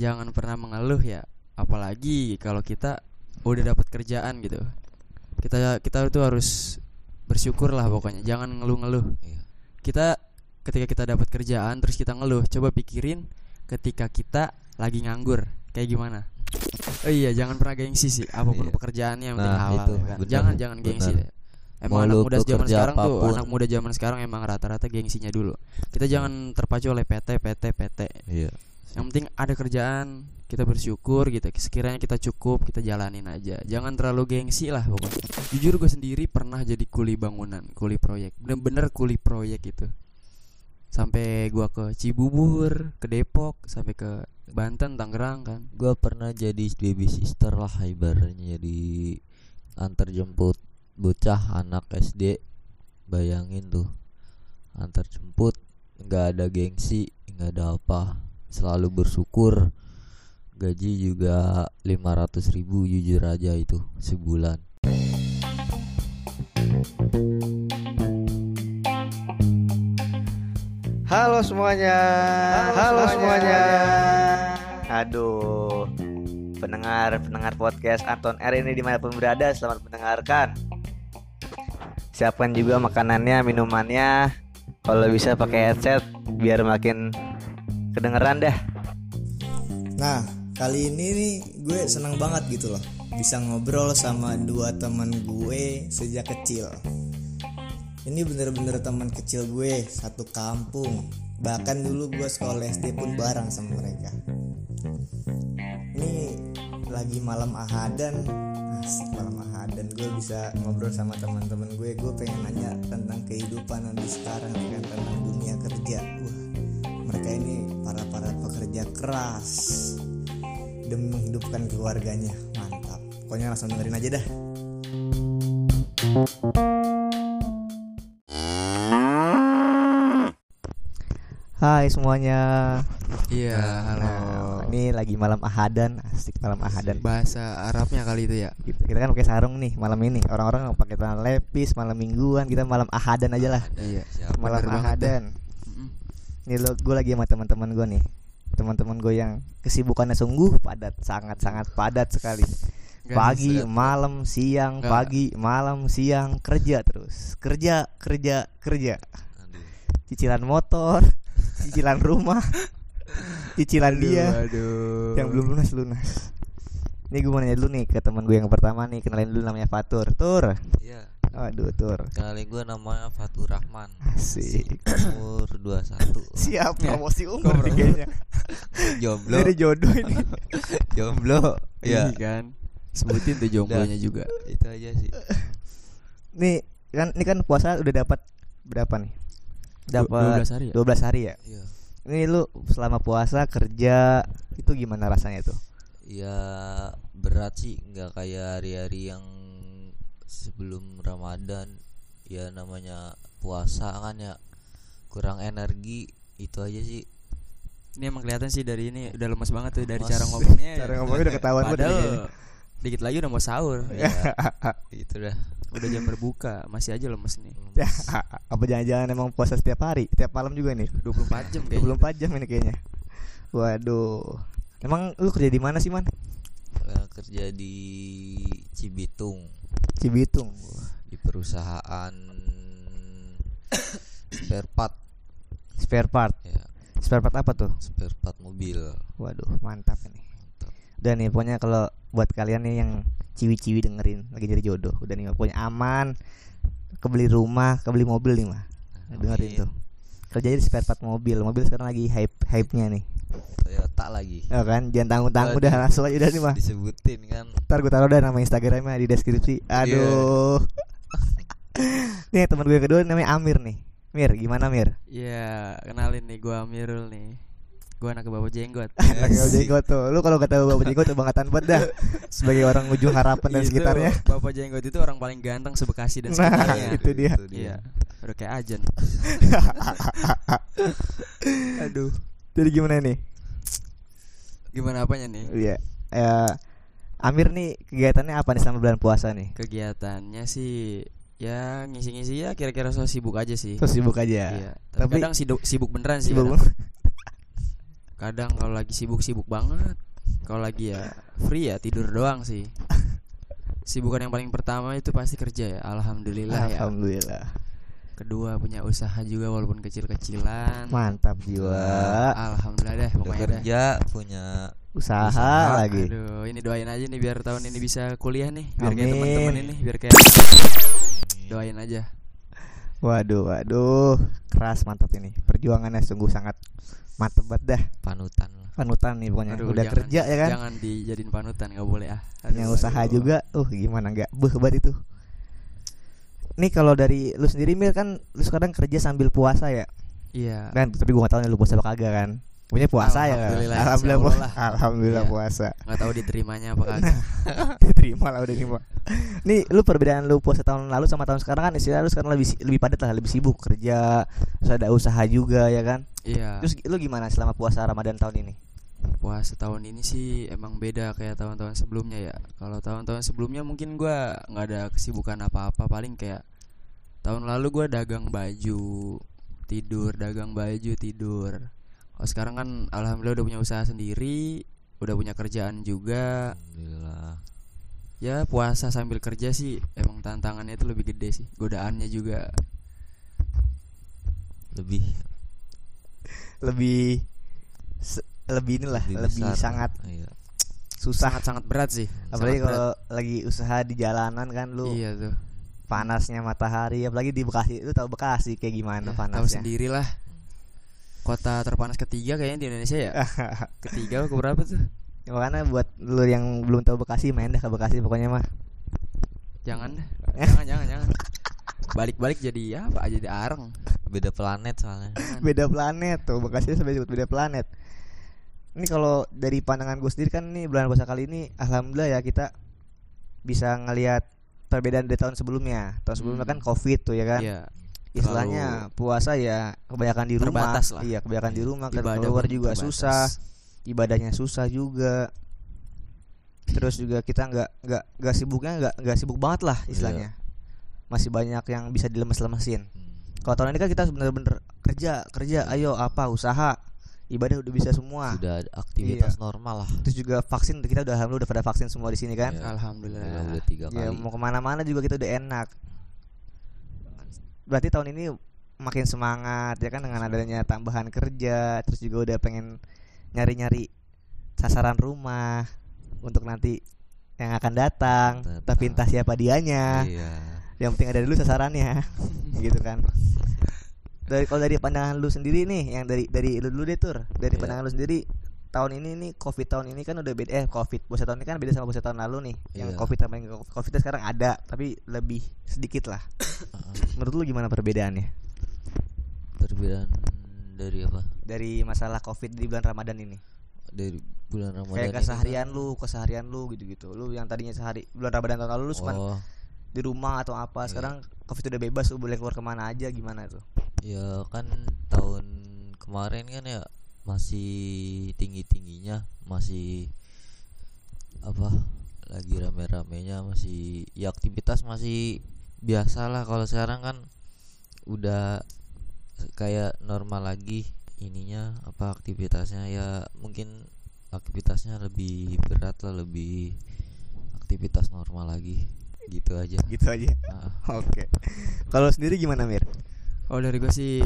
jangan pernah mengeluh ya apalagi kalau kita udah dapat kerjaan gitu kita kita itu harus bersyukur lah pokoknya jangan ngeluh-ngeluh Iya. kita ketika kita dapat kerjaan terus kita ngeluh coba pikirin ketika kita lagi nganggur kayak gimana oh iya jangan pernah gengsi sih apa pun Iya. pekerjaannya yang penting Nah, halal itu, ya kan. benar, jangan jangan gengsi benar. deh emang Mau anak muda zaman sekarang tuh apa pun. anak muda zaman sekarang emang rata-rata gengsinya dulu kita jangan terpacu oleh PT PT PT Iya. Yang penting ada kerjaan kita bersyukur gitu sekiranya kita cukup kita jalanin aja jangan terlalu gengsi lah pokoknya jujur gue sendiri pernah jadi kuli bangunan kuli proyek bener-bener kuli proyek itu sampai gua ke Cibubur ke Depok sampai ke Banten Tangerang kan Gua pernah jadi baby sister lah ibaratnya jadi antar jemput bocah anak SD. Bayangin tuh. Antar jemput nggak ada gengsi, nggak ada apa. Selalu bersyukur. Gaji juga 500.000 ribu jujur aja itu sebulan. Halo semuanya. Halo, semuanya. Aduh. Pendengar pendengar podcast Anton R ini di mana pun berada selamat mendengarkan. Siapkan juga makanannya, minumannya. Kalau bisa pakai headset biar makin kedengeran dah. Nah, kali ini nih gue senang banget gitu loh bisa ngobrol sama dua teman gue sejak kecil. Ini bener-bener teman kecil gue satu kampung. Bahkan dulu gue sekolah SD pun bareng sama mereka. Ini lagi malam ahadan, asik malam ahadan gue bisa ngobrol sama teman-teman gue. Gue pengen nanya tentang kehidupan nanti sekarang kan tentang dunia kerja. Mereka ini para para pekerja keras demi menghidupkan keluarganya. Mantap. Pokoknya langsung dengerin aja dah. Hai semuanya. Iya halo. Nah, Ini lagi malam ahadan. Asik malam ahadan. Bahasa Arabnya kali itu ya? Gitu. Kita kan pakai sarung nih malam ini. Orang-orang pakai celana lepis malam mingguan. Kita malam ahadan aja lah. Iya? Malam ahadan Ini lo gue lagi sama teman-teman gue nih. Teman-teman gue yang kesibukannya sungguh padat sangat-sangat padat sekali. Pagi malam siang Nggak. pagi malam siang kerja terus. Kerja kerja kerja. Cicilan motor cicilan rumah cicilan Aduh, dia. aduh. Yang belum lunas lunas. Ini gue mau nanya dulu nih ke teman gue yang pertama nih. Kenalin dulu namanya Fatur. Tur. Iya. Aduh Tur Kenalin gue namanya Fatur Rahman. asik Umur 21. siap Ya. promosi umur nih kayaknya Jomblo. dari jodoh ini Jomblo. Iya Ya. kan sebutin tuh jomblonya juga Itu aja sih. nih kan ini kan puasa udah dapat berapa nih dapat 12 hari ya? 12 hari ya Iya. ini lu selama puasa kerja itu gimana rasanya tuh Ya berat sih nggak kayak hari-hari yang sebelum Ramadan ya namanya puasa kan ya kurang energi itu aja sih. Ini emang kelihatan sih dari ini udah lemes banget tuh dari Lemes. cara ngomongnya Cara ngomongnya udah ketahuan padahal kayaknya. dikit lagi udah mau sahur. Ya itu dah. Udah jam berbuka masih aja lemes nih. Ya, apa jangan-jangan emang puasa setiap hari? Setiap malam juga nih? 24 jam kayaknya. 24 jam ini kayaknya. Waduh. Emang lu kerja di mana sih man? Ya, kerja di Cibitung Cibitung. Di perusahaan spare part. Spare part? Ya. Spare part apa tuh? Spare part mobil. Waduh mantap ini. Mantap. udah nih pokoknya kalau buat kalian nih yang ciwi-ciwi dengerin lagi nyari jodoh udah nih pokoknya aman. Kebeli rumah kebeli mobil nih mah. Dengerin tuh kerja di spare part mobil. Mobil sekarang lagi hype hype nya nih Toyota lagi. Ya kan? Jangan tanggung tanggung udah langsung aja udah nih mah disebutin kan? Ntar gue taruh dah nama instagramnya di deskripsi. Aduh. Nih teman gue kedua namanya Amir nih. Mir gimana Mir? Ya kenalin nih gua Amirul nih. Gua anak bawa jenggot. Lagi bawa jenggot tuh. Lu kalau kata bawa jenggot tuh bangetan banget dah. Sebagai orang ujung harapan dan Itu, sekitarnya. Bapak jenggot itu orang paling ganteng sebekasi dan Nah, sekitarnya. itu dia. iya udah kayak ajan aduh jadi gimana nih gimana apanya nih Iya. Eh, Amir nih kegiatannya apa nih selama bulan puasa nih? kegiatannya sih ya ngisi-ngisi ya kira-kira so sibuk aja sih Terus sibuk aja. iya tapi, Tapi- kadang sibuk, sibuk beneran sih Sibuk. kadang. kadang kalau lagi sibuk sibuk banget kalau lagi ya free ya tidur doang sih sibukan yang paling pertama itu pasti kerja ya alhamdulillah ya Alhamdulillah. Kedua punya usaha juga walaupun kecil-kecilan Mantap jiwa. alhamdulillah deh Udah pokoknya deh kerja punya Usaha, Usaha, lagi. aduh ini doain aja nih biar tahun ini bisa kuliah nih biar kayak Amin. teman-teman ini biar kayak doain aja Waduh, waduh. Keras mantap ini. Perjuangannya sungguh sangat mantap banget dah. panutan lah. Panutan nih pokoknya. Aduh, Udah jangan- kerja ya kan? jangan dijadiin panutan nggak boleh ah Punya usaha aduh. juga. Uh, gimana nggak beh banget itu. Nih kalau dari lu sendiri Mir kan lu sekarang kerja sambil puasa ya? iya Kan tapi gua gak tahu nih lu puasa apa kagak kan. Punya puasa ya kan? Alhamdulillah, Alhamdulillah, Alhamdulillah Iya. puasa. nggak tahu diterimanya apa kagak Diterima lah udah terima. Nih lu perbedaan lu puasa tahun lalu sama tahun sekarang kan istilah lu sekarang lebih lebih padat lah, lebih sibuk kerja, terus ada usaha juga ya kan. iya Terus lu gimana selama puasa Ramadan tahun ini? Puasa tahun ini sih emang beda kayak tahun-tahun sebelumnya ya. Kalau tahun-tahun sebelumnya mungkin gua nggak ada kesibukan apa-apa. Paling kayak tahun lalu gua dagang baju tidur dagang baju tidur. Kalau sekarang kan alhamdulillah udah punya usaha sendiri udah punya kerjaan juga. Alhamdulillah. ya puasa sambil kerja sih emang tantangannya itu lebih gede sih. Godaannya juga. Lebih. Lebih lebih inilah, lebih, besar. sangat Iya. susah. sangat-sangat berat sih Apalagi Sangat kalau lagi usaha di jalanan kan lu iya tuh panasnya matahari apalagi di Bekasi lu tahu Bekasi kayak gimana Ya, tahu panasnya. sendiri lah kota terpanas ketiga kayaknya di Indonesia ya ketiga ke berapa tuh Ya, makanya buat lu yang belum tahu Bekasi main dah ke Bekasi pokoknya mah. jangan dah. jangan jangan jangan balik-balik jadi apa jadi areng Beda planet soalnya. beda planet tuh Bekasi sampai disebut beda planet ini kalau dari pandangan gue sendiri kan nih bulan puasa kali ini alhamdulillah ya kita bisa ngelihat perbedaan dari tahun sebelumnya. Tahun sebelumnya Hmm. kan covid tuh ya kan? Iya, istilahnya puasa ya kebanyakan di rumah. lah. iya kebanyakan di rumah kan ibadah keluar juga terbatas. susah ibadahnya susah juga. Terus juga kita nggak nggak nggak sibuknya nggak nggak sibuk banget lah istilahnya. Masih banyak yang bisa dilemes-lemesin. Hmm. kalau tahun ini kan kita bener-bener kerja kerja ayo apa usaha ibadah udah bisa semua Sudah ada aktivitas Iya. normal lah. terus juga vaksin kita udah alhamdulillah udah pada vaksin semua di sini kan Iya. alhamdulillah Alhamdulillah udah tiga ya kali. mau ke mana-mana juga kita udah enak berarti tahun ini makin semangat ya kan dengan adanya tambahan kerja terus juga udah pengen nyari-nyari sasaran rumah untuk nanti yang akan datang Datang. tapi entah siapa dianya Iya. yang penting ada dulu sasarannya gitu kan dari kalau dari pandangan lu sendiri nih yang dari dari lu dulu deh tur. Dari Iya. pandangan lu sendiri tahun ini nih covid tahun ini kan udah beda eh covid puasa tahun ini kan beda sama puasa tahun lalu nih. Yang Iya. covid sama yang covid sekarang ada tapi lebih sedikit lah. Menurut lu gimana perbedaannya? Perbedaan dari apa? dari masalah covid di bulan ramadan ini. Dari bulan Ramadan kayak keseharian kan- lu keseharian lu gitu gitu lu yang tadinya sehari bulan ramadan tahun lalu lu cuma Oh, di rumah atau apa Iya. sekarang covid udah bebas lu boleh keluar ke mana aja gimana tuh ya kan tahun kemarin kan ya masih tinggi-tingginya, masih apa? Lagi rame-ramenya masih ya aktivitas masih biasa lah kalau sekarang kan udah kayak normal lagi ininya apa aktivitasnya ya mungkin aktivitasnya lebih berat lah lebih aktivitas normal lagi gitu aja gitu aja Ah, Oke. Kalau sendiri gimana Mir? Oh dari gue sih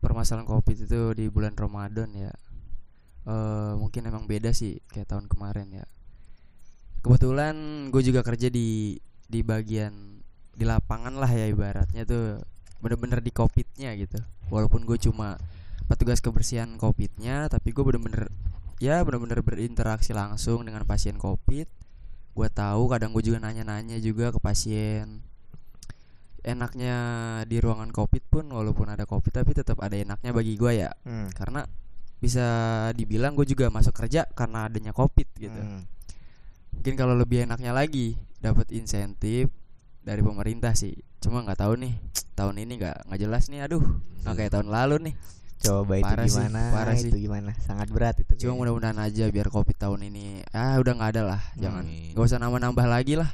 permasalahan covid itu di bulan Ramadan ya. Eh mungkin emang beda sih kayak tahun kemarin ya. Kebetulan gue juga kerja di di bagian di lapangan lah ya ibaratnya tuh bener-bener di covidnya gitu. Walaupun gue cuma petugas kebersihan covidnya tapi gue bener-bener ya bener-bener berinteraksi langsung dengan pasien covid. Gue tahu kadang gue juga nanya-nanya juga ke pasien enaknya di ruangan covid pun walaupun ada covid tapi tetap ada enaknya bagi gue ya Hmm. karena bisa dibilang gue juga masuk kerja karena adanya covid gitu Hmm. mungkin kalau lebih enaknya lagi dapat insentif dari pemerintah sih cuma nggak tahu nih tahun ini nggak nggak jelas nih aduh nggak kayak tahun lalu nih Coba itu Parah sih, gimana? parah itu sih. gimana? Sangat berat itu. cuma mudah-mudahan aja biar covid tahun ini ah udah nggak ada lah jangan nggak usah nambah-nambah lagi lah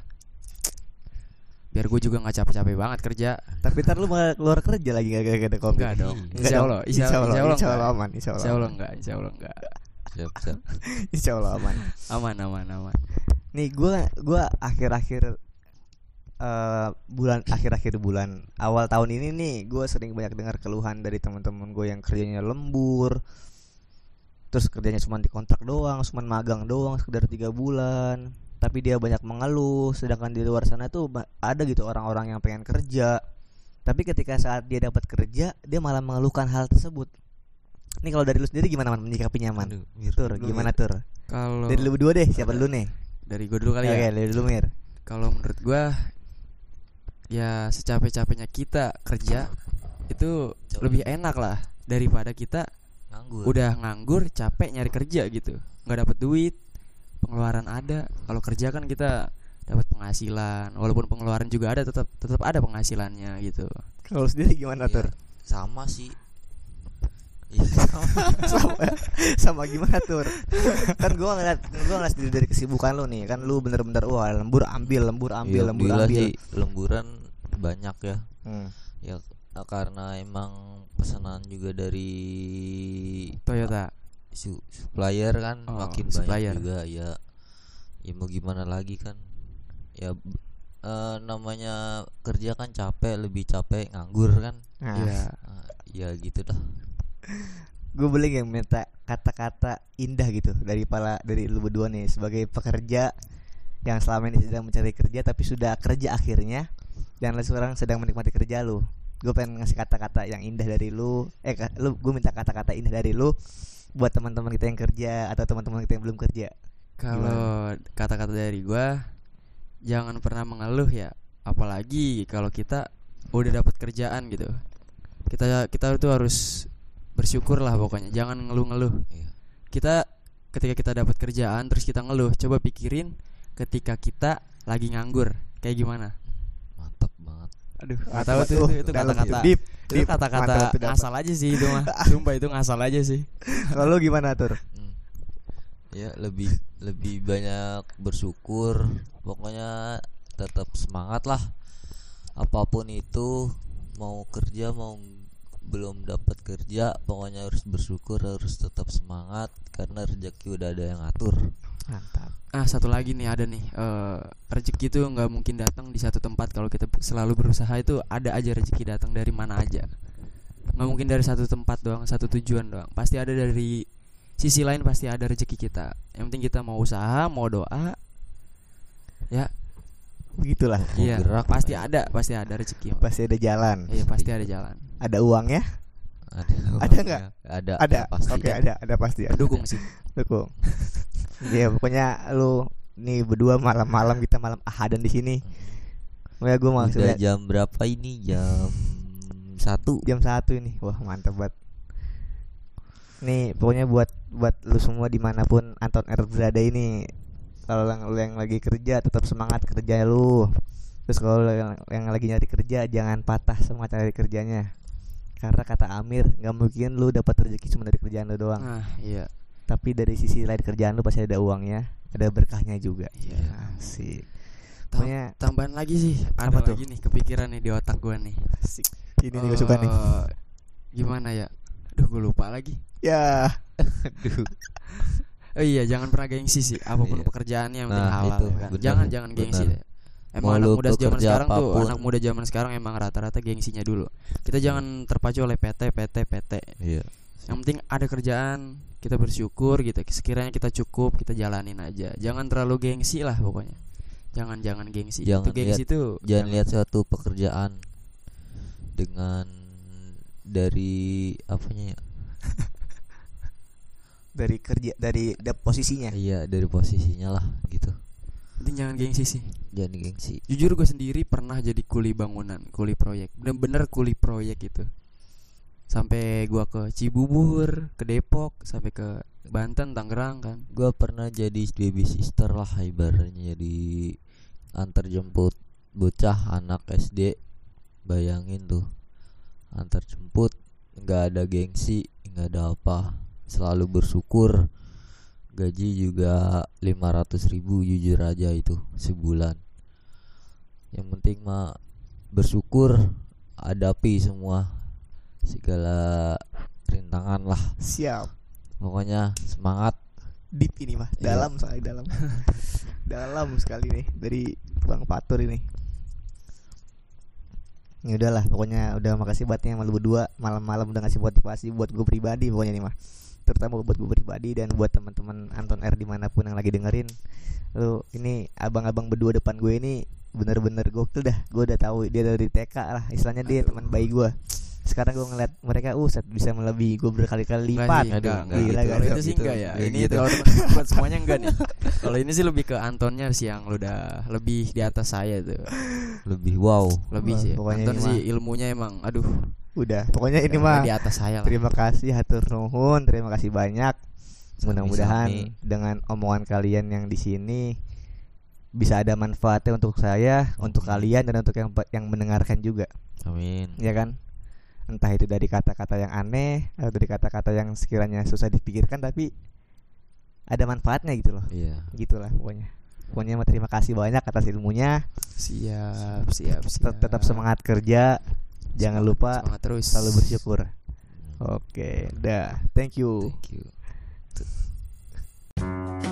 biar gue juga nggak capek-capek banget kerja Tapi ntar lu mau keluar kerja lagi gak ada covid? Enggak dong Iya. Insya. Allah Insya Allah, Insya Allah insya Allah aman, insya Allah. Insya Allah enggak Insya Allah enggak siap siap Insya Allah aman. aman aman aman Nih gua gua akhir-akhir eh, bulan akhir-akhir bulan awal tahun ini nih gue sering banyak dengar keluhan dari teman-teman gue yang kerjanya lembur terus kerjanya cuma dikontrak doang cuma magang doang sekedar tiga bulan tapi dia banyak mengeluh sedangkan di luar sana tuh ada gitu orang-orang yang pengen kerja. Tapi ketika saat dia dapat kerja dia malah mengeluhkan hal tersebut. Nih kalau dari lu sendiri gimana man? Menyikapinya man? Aduh, Mir. tur Lu, gimana Mir. tur? Kalau dari lu berdua deh siapa dulu nih? Dari gue dulu kali ya. Dari dulu mir. Kalau menurut gua ya secapek-capeknya kita kerja itu Jauh. lebih enak lah daripada kita nganggur. udah nganggur capek nyari kerja gitu. Nggak dapat duit pengeluaran ada. Kalau kerja kan kita dapat penghasilan walaupun pengeluaran juga ada tetap tetap ada penghasilannya gitu. Kalau sendiri gimana tur? sama sih. Iya sama. Sama, sama gimana tur? Kan gua ngeliat gua ngeliat sendiri dari kesibukan lu nih. Kan lu bener-bener wah lembur ambil lembur ambil Iya, lembur ambil. sih. Lemburan banyak ya. Hmm. ya karena emang pesanan juga dari Toyota su- supplier kan Oh, makin supplier. banyak juga ya. Ya mau gimana lagi kan. Ya eh, namanya kerja kan capek lebih capek nganggur kan. Nah. Iya. Ah, ya gitu dah. Gue boleh yang minta kata-kata indah gitu dari pala dari lu berdua nih sebagai pekerja yang selama ini sedang mencari kerja tapi sudah kerja akhirnya dan lu sekarang sedang menikmati kerja lu. Gue pengen ngasih kata-kata yang indah dari lu eh lu gue minta kata-kata indah dari lu buat teman-teman kita yang kerja atau teman-teman kita yang belum kerja? Kalau kata-kata dari gua jangan pernah mengeluh ya. Apalagi kalau kita udah dapat kerjaan gitu. Kita kita itu harus bersyukur lah pokoknya. Jangan ngeluh-ngeluh. Iya. kita ketika kita dapat kerjaan terus kita ngeluh coba pikirin ketika kita lagi nganggur. Kayak gimana aduh nggak tahu tuh. itu, itu kata-kata. deep, itu kata-kata ngasal aja sih itu mah. Sumpah itu ngasal aja sih. Kalau lu gimana tur? Hmm. ya lebih lebih banyak bersyukur. Pokoknya tetap semangat lah. Apa pun itu mau kerja mau belum dapat kerja pokoknya harus bersyukur harus tetap semangat karena rezeki udah ada yang ngatur mantap. Ah satu lagi nih ada nih eh rezeki itu nggak mungkin datang di satu tempat kalau kita selalu berusaha itu ada aja rezeki datang dari mana aja. Nggak mungkin dari satu tempat doang satu tujuan doang. Pasti ada dari sisi lain pasti ada rezeki kita. Yang penting kita mau usaha mau doa ya. Begitulah. Iya gerak, pasti ya. ada pasti ada rezeki pasti ada jalan. Iya pasti ada jalan. Ada uangnya ada Ada nggak? ada ada? pasti. Oke ada ada pasti. Ada dukung sih. Dukung ya pokoknya lu nih berdua malam-malam kita malam ahadan di sini. Ya gue udah maksudnya jam berapa ini? Jam satu. Jam satu ini. Wah mantap banget. Nih pokoknya buat buat lu semua di mana pun Anton R berada ini kalau yang lu yang lagi kerja tetap semangat kerja lu. Terus kalau yang, yang lagi nyari kerja jangan patah semangat cari kerjanya. Karena kata Amir nggak mungkin lu dapat rezeki cuma dari kerjaan lu doang. Nah iya tapi dari sisi lain kerjaan lu pasti ada uangnya ada berkahnya juga Iya. asik Tam- pokoknya tambahan lagi sih ada Apa tuh? lagi nih kepikiran nih di otak gue nih asik ini nih gue suka nih Eh, gimana ya aduh gue lupa lagi ya aduh Oh iya, jangan pernah gengsi sih. Apa pun Iya. pekerjaannya yang penting Nah, halal. itu, ya kan? benar, Jangan jangan gengsi benar. deh. Emang Mau anak muda zaman sekarang tuh, apa pun. anak muda zaman sekarang emang rata-rata gengsinya dulu. Kita jangan terpacu oleh PT, PT, PT. iya Yang penting ada kerjaan, kita bersyukur gitu. Sekiranya kita cukup, kita jalanin aja. Jangan terlalu gengsi lah pokoknya. Jangan jangan gengsi. Jangan itu gengsi lihat- tuh jangan lihat suatu pekerjaan dengan dari apanya ya dari kerja dari da- posisinya iya dari posisinya lah gitu penting jangan gengsi sih. jangan gengsi Jujur gue sendiri pernah jadi kuli bangunan, kuli proyek. Bener-bener kuli proyek gitu. Sampai gua ke Cibubur, ke Depok, sampai ke Banten, Tangerang kan. gua pernah jadi baby sister lah ibaratnya. Jadi antar jemput bocah anak SD bayangin tuh. Antar jemput nggak ada gengsi nggak ada apa. Selalu bersyukur. Gaji juga 500.000 ribu jujur aja itu sebulan. Yang penting mah bersyukur hadapi semua segala rintangan lah. Siap. Pokoknya semangat. Deep ini mah. Iya. dalam soalnya dalam. Dalam sekali nih dari bang Patur ini. Ya udahlah pokoknya udah makasih banget yang lu berdua. Malam-malam udah ngasih motivasi buat gue pribadi pokoknya nih mah. Terutama buat gue pribadi dan buat teman-teman Anton R di mana pun yang lagi dengerin. Lu ini abang-abang berdua depan gue ini bener-bener gokil dah. Gue udah tahu dia dari TK lah istilahnya dia teman bayi gue sekarang gue ngeliat mereka uh set bisa melebihi gue berkali-kali lipat Enggak sih, enggak, Aduh, enggak gila, gitu. gak Kalau ada itu sih gitu. enggak ya. Ini gitu. kalau buat semuanya enggak nih. Kalau ini sih lebih ke Antonnya sih yang lu udah lebih di atas saya tuh. lebih wow Lebih sih. pokoknya Anton sih mah. ilmunya emang aduh udah pokoknya ini mah di atas saya lah. Terima kasih hatur nuhun, terima kasih banyak. Mudah-mudahan dengan omongan kalian yang di sini bisa ada manfaatnya untuk saya, untuk kalian dan untuk yang yang mendengarkan juga, amin ya kan? Entah itu dari kata-kata yang aneh atau dari kata-kata yang sekiranya susah dipikirkan tapi ada manfaatnya gitu loh. iya Gitulah pokoknya. Pokoknya mah terima kasih banyak atas ilmunya. Siap, siap, Tet- siap. Tetap semangat kerja. Jangan lupa semangat terus. selalu bersyukur. Oke, dah. Thank you. thank you